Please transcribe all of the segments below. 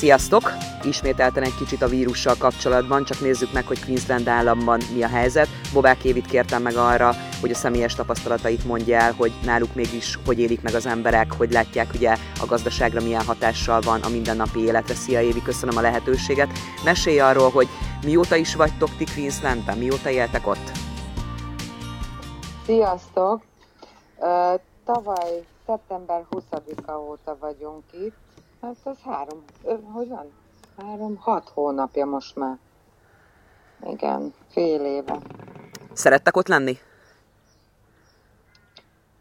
Sziasztok! Ismételten egy kicsit a vírussal kapcsolatban, csak nézzük meg, hogy Queensland államban mi a helyzet. Bobák Évit kértem meg arra, hogy a személyes tapasztalatait mondja el, hogy náluk mégis hogy élik meg az emberek, hogy látják ugye a gazdaságra milyen hatással van a mindennapi életre. Szia Évi, köszönöm a lehetőséget. Mesélj arról, hogy mióta is vagytok ti Queenslandben, mióta éltek ott? Sziasztok! Uh, tavaly szeptember 20-a óta vagyunk itt, Hát az három, hogy van? Három, hat hónapja most már. Igen, fél éve. Szerettek ott lenni?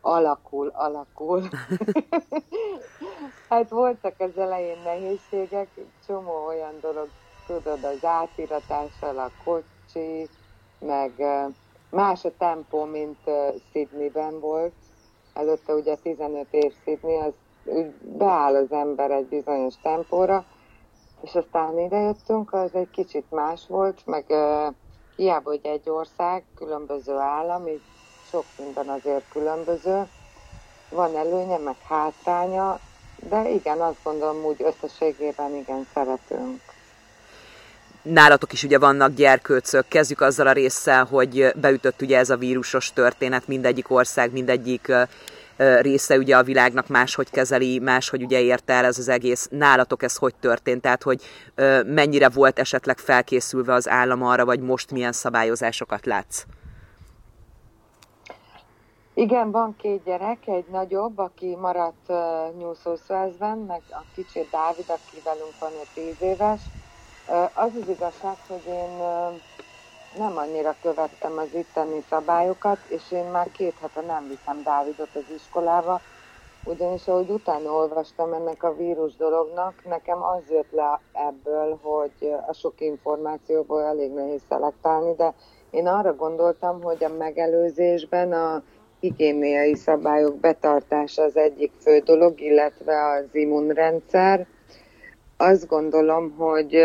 Alakul, alakul. hát voltak az elején nehézségek, csomó olyan dolog, tudod, az átiratással, a kocsi, meg más a tempó, mint Sydneyben volt. Előtte ugye 15 év Sydney, az úgy beáll az ember egy bizonyos tempóra, és aztán idejöttünk, az egy kicsit más volt, meg uh, hiába, hogy egy ország, különböző állam, így sok minden azért különböző, van előnye, meg hátránya, de igen, azt gondolom, úgy összességében igen szeretünk. Nálatok is ugye vannak gyerkőcök. Kezdjük azzal a résszel, hogy beütött ugye ez a vírusos történet, mindegyik ország, mindegyik része ugye a világnak máshogy kezeli, máshogy ugye érte el ez az egész. Nálatok ez hogy történt? Tehát, hogy mennyire volt esetleg felkészülve az állam arra, vagy most milyen szabályozásokat látsz? Igen, van két gyerek, egy nagyobb, aki maradt uh, New South Wales-ben, meg a kicsi Dávid, aki velünk van, ő tíz éves. Az az igazság, hogy én nem annyira követtem az itteni szabályokat, és én már két hete nem viszem Dávidot az iskolába, ugyanis ahogy utána olvastam ennek a vírus dolognak, nekem az jött le ebből, hogy a sok információból elég nehéz szelektálni, de én arra gondoltam, hogy a megelőzésben a higiéniai szabályok betartása az egyik fő dolog, illetve az immunrendszer. Azt gondolom, hogy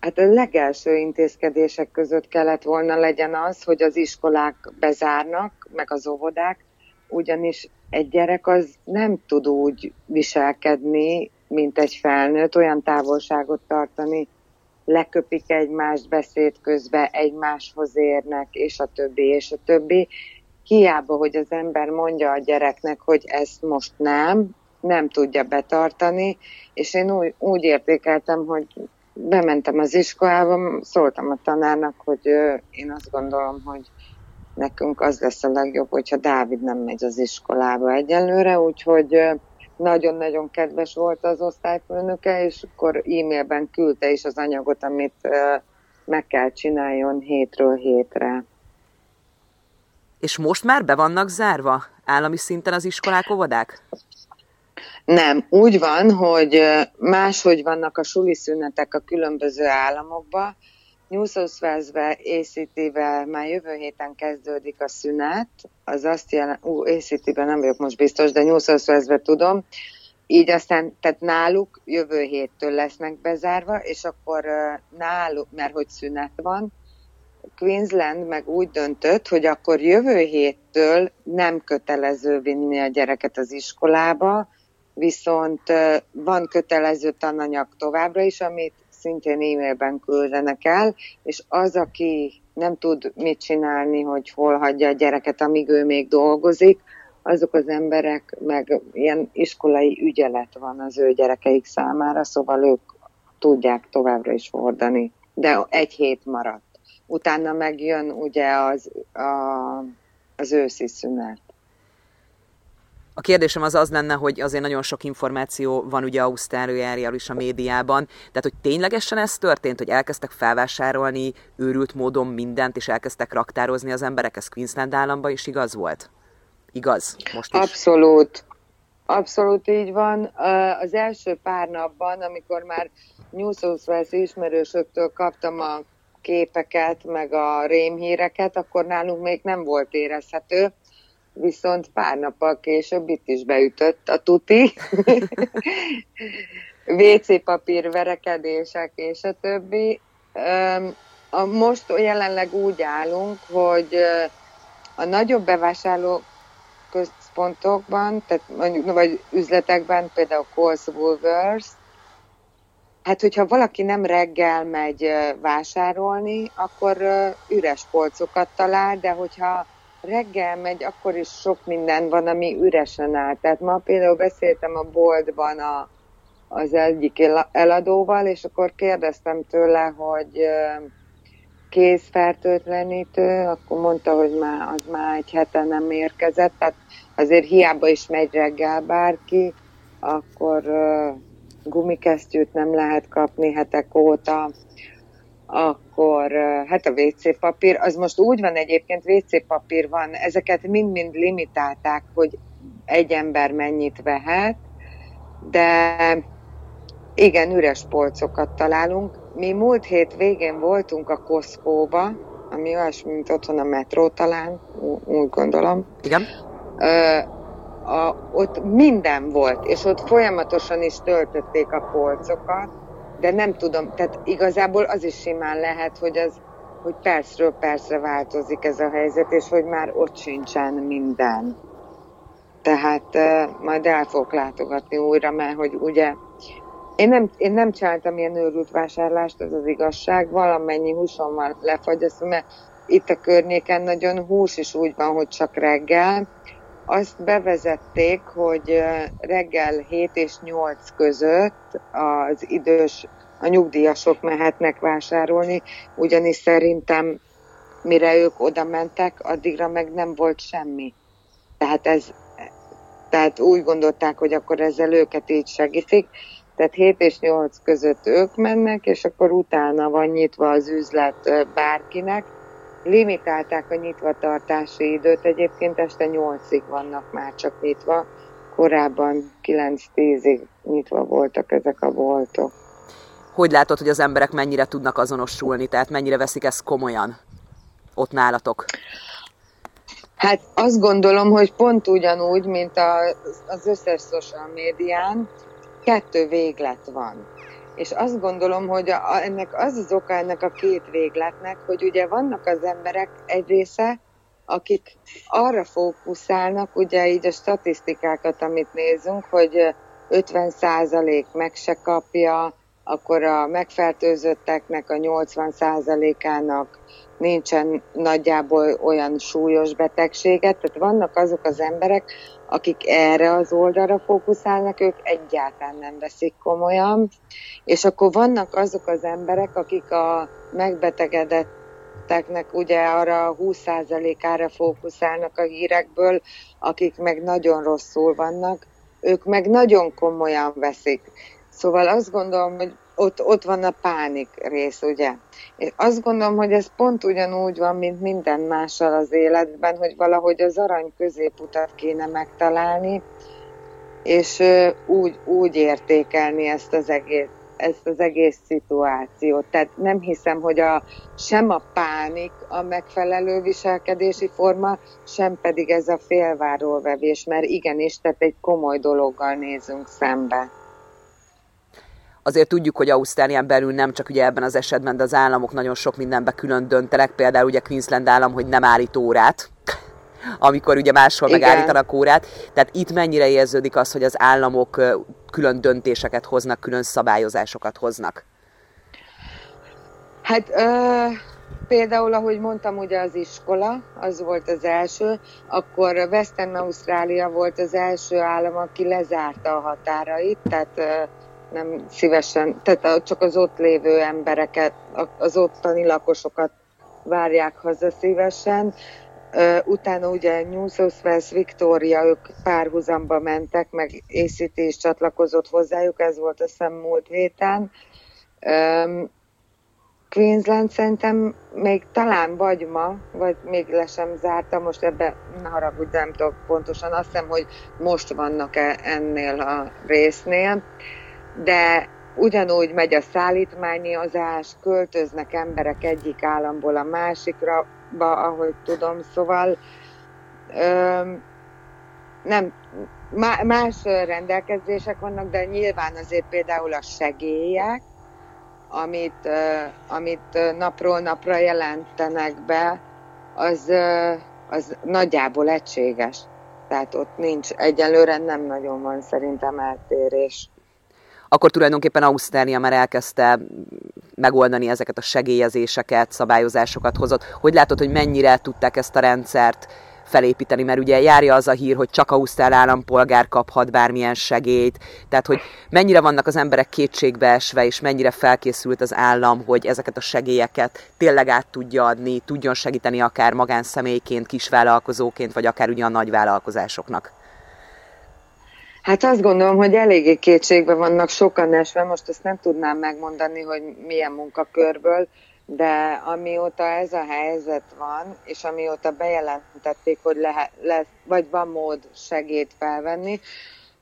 Hát a legelső intézkedések között kellett volna legyen az, hogy az iskolák bezárnak, meg az óvodák, ugyanis egy gyerek az nem tud úgy viselkedni, mint egy felnőtt, olyan távolságot tartani, leköpik egymást beszéd közben, egymáshoz érnek, és a többi, és a többi. Hiába, hogy az ember mondja a gyereknek, hogy ezt most nem, nem tudja betartani, és én úgy, úgy értékeltem, hogy bementem az iskolába, szóltam a tanárnak, hogy én azt gondolom, hogy nekünk az lesz a legjobb, hogyha Dávid nem megy az iskolába egyelőre, úgyhogy nagyon-nagyon kedves volt az osztályfőnöke, és akkor e-mailben küldte is az anyagot, amit meg kell csináljon hétről hétre. És most már be vannak zárva állami szinten az iskolák, óvodák? Nem, úgy van, hogy máshogy vannak a suli szünetek a különböző államokban. New South Wales-be, ACT-vel már jövő héten kezdődik a szünet, az azt jelent, ú, ACT-ben nem vagyok most biztos, de New South Wales-be tudom, így aztán, tehát náluk jövő héttől lesznek bezárva, és akkor náluk, mert hogy szünet van, Queensland meg úgy döntött, hogy akkor jövő héttől nem kötelező vinni a gyereket az iskolába, viszont van kötelező tananyag továbbra is, amit szintén e-mailben küldenek el, és az, aki nem tud mit csinálni, hogy hol hagyja a gyereket, amíg ő még dolgozik, azok az emberek, meg ilyen iskolai ügyelet van az ő gyerekeik számára, szóval ők tudják továbbra is hordani. De egy hét maradt. Utána megjön ugye az, a, az őszi szünet. A kérdésem az az lenne, hogy azért nagyon sok információ van ugye Ausztráliáról is a médiában, tehát hogy ténylegesen ez történt, hogy elkezdtek felvásárolni őrült módon mindent, és elkezdtek raktározni az emberek, ez Queensland államban is igaz volt? Igaz? Most is? Abszolút. Abszolút így van. Az első pár napban, amikor már New South Wales ismerősöktől kaptam a képeket, meg a rémhíreket, akkor nálunk még nem volt érezhető viszont pár nappal később itt is beütött a tuti. WC papír verekedések és a többi. Most jelenleg úgy állunk, hogy a nagyobb bevásárló központokban, tehát mondjuk, vagy üzletekben, például Woolworths, Hát, hogyha valaki nem reggel megy vásárolni, akkor üres polcokat talál, de hogyha reggel megy, akkor is sok minden van, ami üresen áll. Tehát ma például beszéltem a boltban a, az egyik eladóval, és akkor kérdeztem tőle, hogy kézfertőtlenítő, akkor mondta, hogy már, az már egy hete nem érkezett, tehát azért hiába is megy reggel bárki, akkor gumikesztyűt nem lehet kapni hetek óta, akkor hát a WC papír, az most úgy van egyébként, WC papír van, ezeket mind-mind limitálták, hogy egy ember mennyit vehet, de igen, üres polcokat találunk. Mi múlt hét végén voltunk a Koszkóba, ami olyasmi, mint otthon a metró talán, úgy gondolom. Igen. Ö, a, ott minden volt, és ott folyamatosan is töltötték a polcokat, de nem tudom, tehát igazából az is simán lehet, hogy az hogy percről percre változik ez a helyzet, és hogy már ott sincsen minden. Tehát uh, majd el fogok látogatni újra, mert hogy ugye én nem, én nem csináltam ilyen őrült vásárlást, ez az igazság, valamennyi húson van lefagyasztva, mert itt a környéken nagyon hús is úgy van, hogy csak reggel, azt bevezették, hogy reggel 7 és 8 között az idős, a nyugdíjasok mehetnek vásárolni, ugyanis szerintem mire ők oda mentek, addigra meg nem volt semmi. Tehát, ez, tehát úgy gondolták, hogy akkor ezzel őket így segítik. Tehát 7 és 8 között ők mennek, és akkor utána van nyitva az üzlet bárkinek Limitálták a nyitvatartási időt, egyébként este 8-ig vannak már csak nyitva, korábban 9-10-ig nyitva voltak ezek a boltok. Hogy látod, hogy az emberek mennyire tudnak azonosulni, tehát mennyire veszik ezt komolyan ott nálatok? Hát azt gondolom, hogy pont ugyanúgy, mint az összes social médián, kettő véglet van. És azt gondolom, hogy a, ennek az az oka ennek a két végletnek, hogy ugye vannak az emberek egy része, akik arra fókuszálnak, ugye így a statisztikákat, amit nézünk, hogy 50% meg se kapja, akkor a megfertőzötteknek a 80%-ának nincsen nagyjából olyan súlyos betegséget, tehát vannak azok az emberek, akik erre az oldalra fókuszálnak, ők egyáltalán nem veszik komolyan, és akkor vannak azok az emberek, akik a megbetegedetteknek ugye arra 20%-ára fókuszálnak a hírekből, akik meg nagyon rosszul vannak, ők meg nagyon komolyan veszik. Szóval azt gondolom, hogy ott, ott van a pánik rész, ugye? Én azt gondolom, hogy ez pont ugyanúgy van, mint minden mással az életben, hogy valahogy az arany középutat kéne megtalálni, és úgy, úgy értékelni ezt az egész ezt az egész szituációt. Tehát nem hiszem, hogy a, sem a pánik a megfelelő viselkedési forma, sem pedig ez a félvárólvevés, mert igenis, tehát egy komoly dologgal nézünk szembe azért tudjuk, hogy Ausztrálián belül nem csak ugye ebben az esetben, de az államok nagyon sok mindenbe külön döntenek, például ugye Queensland állam, hogy nem állít órát, amikor ugye máshol Igen. megállítanak órát. Tehát itt mennyire érződik az, hogy az államok külön döntéseket hoznak, külön szabályozásokat hoznak? Hát ö, például, ahogy mondtam, ugye az iskola, az volt az első, akkor Western Ausztrália volt az első állam, aki lezárta a határait, tehát ö, nem szívesen, tehát csak az ott lévő embereket, az ottani lakosokat várják haza szívesen. Utána ugye New South Wales Victoria, ők párhuzamba mentek, meg ACT is csatlakozott hozzájuk, ez volt a szem múlt héten. Queensland szerintem még talán vagy ma, vagy még le sem zárta, most ebbe ne haragudj, nem tudok pontosan, azt hiszem, hogy most vannak -e ennél a résznél de ugyanúgy megy a szállítmányozás, költöznek emberek egyik államból a másikra, ahogy tudom, szóval ö, nem, más rendelkezések vannak, de nyilván azért például a segélyek, amit, amit napról napra jelentenek be, az, az nagyjából egységes. Tehát ott nincs, egyelőre nem nagyon van szerintem eltérés. Akkor tulajdonképpen Ausztrália már elkezdte megoldani ezeket a segélyezéseket, szabályozásokat hozott. Hogy látod, hogy mennyire tudták ezt a rendszert felépíteni, mert ugye járja az a hír, hogy csak ausztrál állampolgár kaphat bármilyen segélyt, tehát hogy mennyire vannak az emberek kétségbeesve, és mennyire felkészült az állam, hogy ezeket a segélyeket tényleg át tudja adni, tudjon segíteni akár magánszemélyként, kisvállalkozóként, vagy akár ugye a nagyvállalkozásoknak. Hát azt gondolom, hogy eléggé kétségbe vannak sokan esve, most ezt nem tudnám megmondani, hogy milyen munkakörből, de amióta ez a helyzet van, és amióta bejelentették, hogy lehet, lesz, vagy van mód segét felvenni,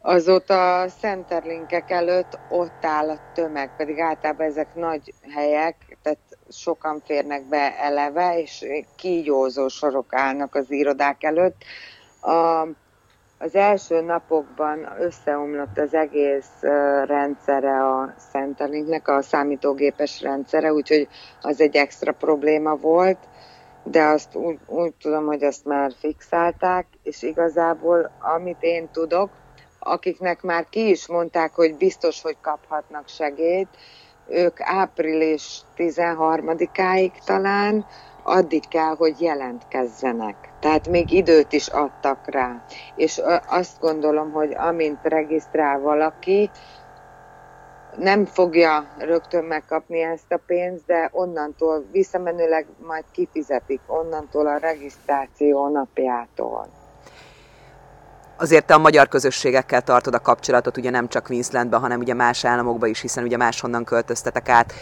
azóta a centerlinkek előtt ott áll a tömeg, pedig általában ezek nagy helyek, tehát sokan férnek be eleve, és kígyózó sorok állnak az irodák előtt. A, az első napokban összeomlott az egész rendszere a Centerlinknek, a számítógépes rendszere, úgyhogy az egy extra probléma volt, de azt úgy, úgy tudom, hogy azt már fixálták, és igazából amit én tudok, akiknek már ki is mondták, hogy biztos, hogy kaphatnak segélyt, ők április 13-áig talán addig kell, hogy jelentkezzenek. Tehát még időt is adtak rá. És azt gondolom, hogy amint regisztrál valaki, nem fogja rögtön megkapni ezt a pénzt, de onnantól visszamenőleg majd kifizetik, onnantól a regisztráció napjától azért te a magyar közösségekkel tartod a kapcsolatot, ugye nem csak Queenslandben, hanem ugye más államokban is, hiszen ugye máshonnan költöztetek át.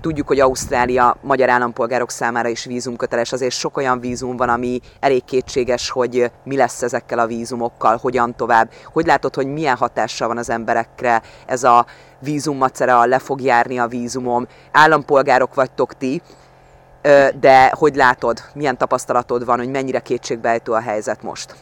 Tudjuk, hogy Ausztrália magyar állampolgárok számára is vízumköteles, azért sok olyan vízum van, ami elég kétséges, hogy mi lesz ezekkel a vízumokkal, hogyan tovább. Hogy látod, hogy milyen hatással van az emberekre ez a vízummacera, le fog járni a vízumom, állampolgárok vagytok ti, de hogy látod, milyen tapasztalatod van, hogy mennyire kétségbejtő a helyzet most?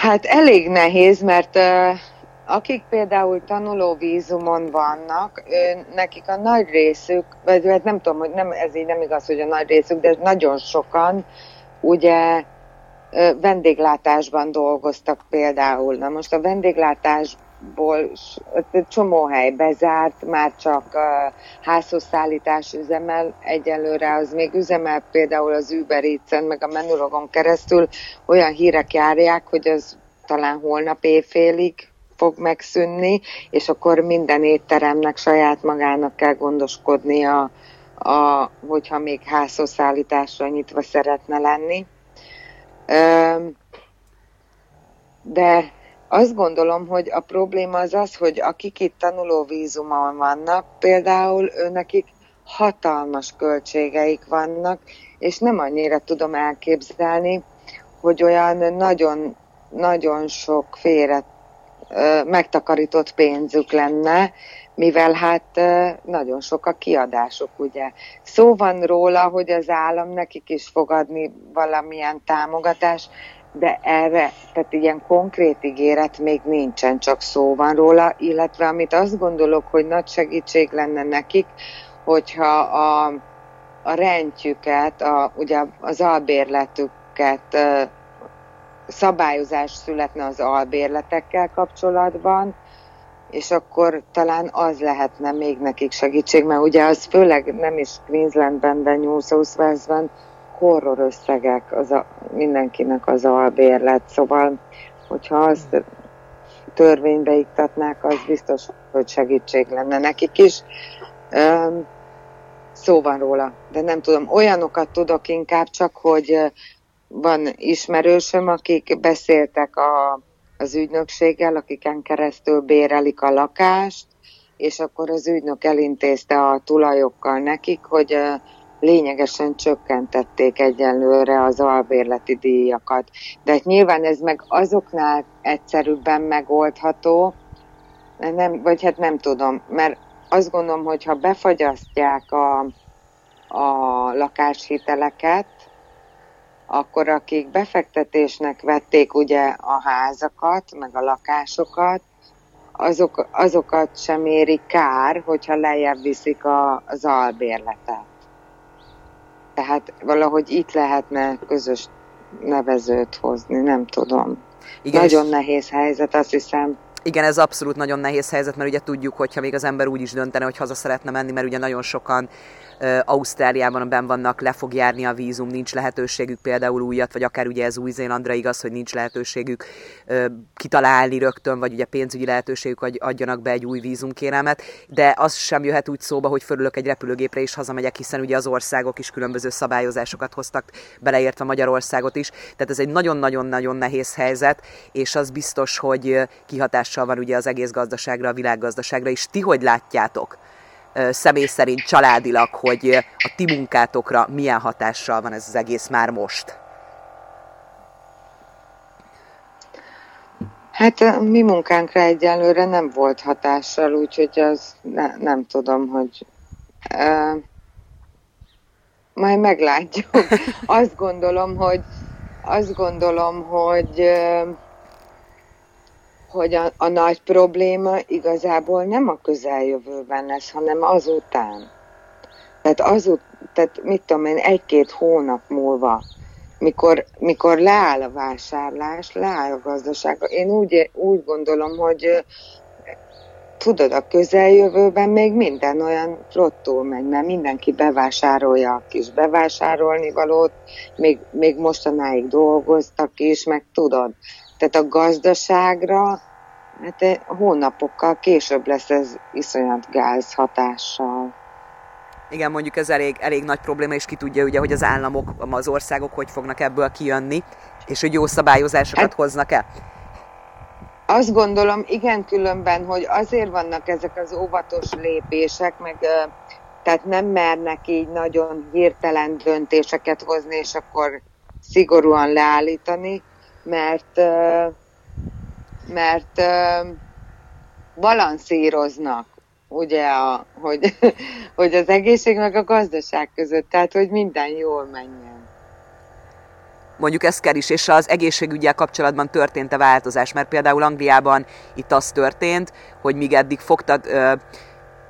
Hát elég nehéz, mert uh, akik például tanuló vízumon vannak, ő, nekik a nagy részük, vagy hát nem tudom, hogy nem, ez így nem igaz, hogy a nagy részük, de nagyon sokan ugye vendéglátásban dolgoztak például. Na most a vendéglátásból csomó hely bezárt, már csak uh, házhoz szállítás üzemel, egyelőre az még üzemel például az Uber eats meg a Menulogon keresztül. Olyan hírek járják, hogy az talán holnap éjfélig fog megszűnni, és akkor minden étteremnek saját magának kell gondoskodnia, a, hogyha még házhoz szállításra nyitva szeretne lenni. De azt gondolom, hogy a probléma az az, hogy akik itt tanuló vízumon vannak, például őnekik hatalmas költségeik vannak, és nem annyira tudom elképzelni, hogy olyan nagyon, nagyon sok félre megtakarított pénzük lenne, mivel hát nagyon sok a kiadások, ugye. Szó van róla, hogy az állam nekik is fog adni valamilyen támogatás, de erre, tehát ilyen konkrét ígéret még nincsen, csak szó van róla, illetve amit azt gondolok, hogy nagy segítség lenne nekik, hogyha a, a rendjüket, a, ugye az albérletüket, szabályozás születne az albérletekkel kapcsolatban, és akkor talán az lehetne még nekik segítség, mert ugye az főleg nem is Queenslandben, de New South Wales-ben horror összegek az a, mindenkinek az albérlet, szóval hogyha azt törvénybe iktatnák, az biztos, hogy segítség lenne nekik is. Szó van róla, de nem tudom, olyanokat tudok inkább csak, hogy van ismerősöm, akik beszéltek a az ügynökséggel, akiken keresztül bérelik a lakást, és akkor az ügynök elintézte a tulajokkal nekik, hogy lényegesen csökkentették egyenlőre az albérleti díjakat. De hát nyilván ez meg azoknál egyszerűbben megoldható, nem, vagy hát nem tudom, mert azt gondolom, hogy ha befagyasztják a, a lakáshiteleket, akkor akik befektetésnek vették ugye a házakat, meg a lakásokat, azok, azokat sem éri kár, hogyha lejjebb viszik a, az albérletet. Tehát valahogy itt lehetne közös nevezőt hozni, nem tudom. Igen, Nagyon nehéz helyzet, azt hiszem. Igen, ez abszolút nagyon nehéz helyzet, mert ugye tudjuk, hogyha még az ember úgy is döntene, hogy haza szeretne menni, mert ugye nagyon sokan Ausztráliában ben vannak, le fog járni a vízum, nincs lehetőségük például újat, vagy akár ugye ez Új-Zélandra igaz, hogy nincs lehetőségük kitalálni rögtön, vagy ugye pénzügyi lehetőségük, hogy adjanak be egy új vízumkérelmet, de az sem jöhet úgy szóba, hogy fölülök egy repülőgépre és hazamegyek, hiszen ugye az országok is különböző szabályozásokat hoztak, beleértve Magyarországot is, tehát ez egy nagyon-nagyon-nagyon nehéz helyzet, és az biztos, hogy kihatással van ugye az egész gazdaságra, a világgazdaságra, és ti hogy látjátok? Személy szerint családilag, hogy a ti munkátokra milyen hatással van ez az egész már most? Hát mi munkánkra egyelőre nem volt hatással, úgyhogy az ne, nem tudom, hogy uh, majd meglátjuk. Azt gondolom, hogy azt gondolom, hogy uh, hogy a, a nagy probléma igazából nem a közeljövőben lesz, hanem azután. Tehát azut, tehát mit tudom én, egy-két hónap múlva, mikor, mikor leáll a vásárlás, leáll a gazdaság. Én úgy, úgy gondolom, hogy tudod, a közeljövőben még minden olyan flottul megy, mert mindenki bevásárolja a kis bevásárolni valót, még, még mostanáig dolgoztak is, meg tudod, tehát a gazdaságra hát eh, hónapokkal később lesz ez iszonyat gáz hatással. Igen, mondjuk ez elég, elég nagy probléma, és ki tudja ugye, hogy az államok, az országok hogy fognak ebből kijönni, és hogy jó szabályozásokat hát, hoznak-e. Azt gondolom, igen, különben, hogy azért vannak ezek az óvatos lépések, meg tehát nem mernek így nagyon hirtelen döntéseket hozni, és akkor szigorúan leállítani, mert mert balanszíroznak ugye, a, hogy, hogy az egészség meg a gazdaság között, tehát hogy minden jól menjen. Mondjuk ez kell is, és az egészségügyel kapcsolatban történt-e változás? Mert például Angliában itt az történt, hogy míg eddig fogtad,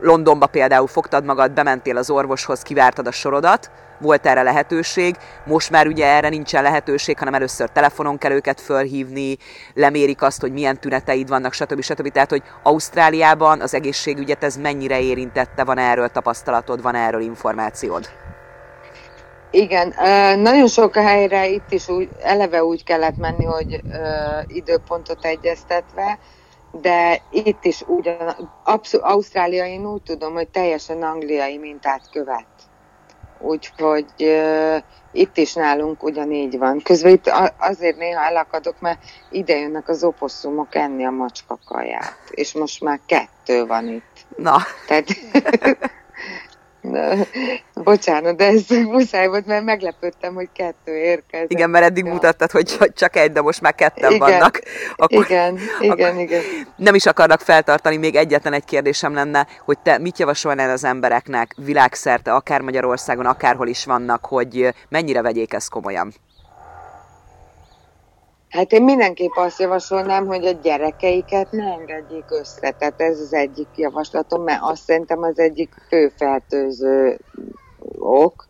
Londonba például fogtad magad, bementél az orvoshoz, kivártad a sorodat, volt erre lehetőség, most már ugye erre nincsen lehetőség, hanem először telefonon kell őket fölhívni, lemérik azt, hogy milyen tüneteid vannak, stb. stb. Tehát, hogy Ausztráliában az egészségügyet ez mennyire érintette, van erről tapasztalatod, van erről információd? Igen, nagyon sok helyre itt is úgy, eleve úgy kellett menni, hogy időpontot egyeztetve, de itt is ugyan, abszol, Ausztrália én úgy tudom, hogy teljesen angliai mintát követ. Úgyhogy uh, itt is nálunk ugyanígy van. Közben itt azért néha elakadok, mert ide jönnek az oposszumok enni a macska kaját. És most már kettő van itt. Na. Tehát Na, bocsánat, de ez muszáj volt, mert meglepődtem, hogy kettő érkezett. Igen, mert eddig ja. mutattad, hogy csak egy, de most már ketten igen, vannak. Akkor, igen, igen, akkor igen. Nem is akarnak feltartani, még egyetlen egy kérdésem lenne, hogy te mit javasolnál az embereknek világszerte, akár Magyarországon, akárhol is vannak, hogy mennyire vegyék ezt komolyan? Hát én mindenképp azt javasolnám, hogy a gyerekeiket ne engedjék össze. Tehát ez az egyik javaslatom, mert azt szerintem az egyik fő ok.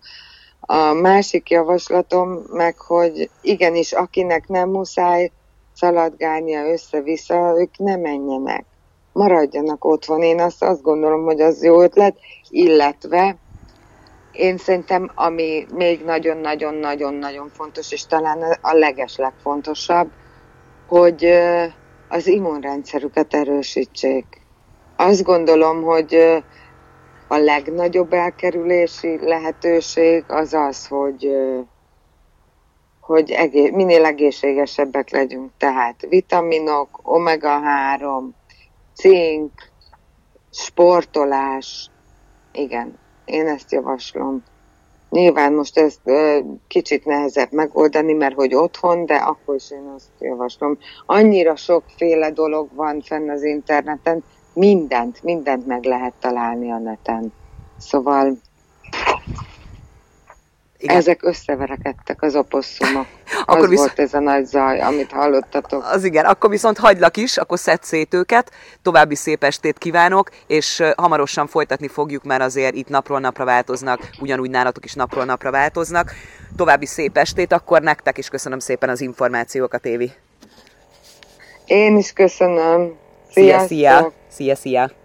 A másik javaslatom meg, hogy igenis, akinek nem muszáj szaladgálnia össze-vissza, ők ne menjenek. Maradjanak otthon. Én azt, azt gondolom, hogy az jó ötlet, illetve én szerintem, ami még nagyon-nagyon-nagyon-nagyon fontos, és talán a leges legfontosabb, hogy az immunrendszerüket erősítsék. Azt gondolom, hogy a legnagyobb elkerülési lehetőség az az, hogy, hogy minél egészségesebbek legyünk. Tehát vitaminok, omega-3, cink, sportolás, igen, én ezt javaslom. Nyilván most ezt ö, kicsit nehezebb megoldani, mert hogy otthon, de akkor is én azt javaslom. Annyira sokféle dolog van fenn az interneten, mindent, mindent meg lehet találni a neten. Szóval igen. Ezek összeverekedtek az oposszumok. akkor az visz... volt ez a nagy zaj, amit hallottatok. Az igen, akkor viszont hagylak is, akkor szed szét őket, további szép estét kívánok, és hamarosan folytatni fogjuk, mert azért itt napról napra változnak, ugyanúgy nálatok is napról napra változnak. További szép estét, akkor nektek is köszönöm szépen az információkat, Évi. Én is köszönöm. Szia, szia! Szia, szia!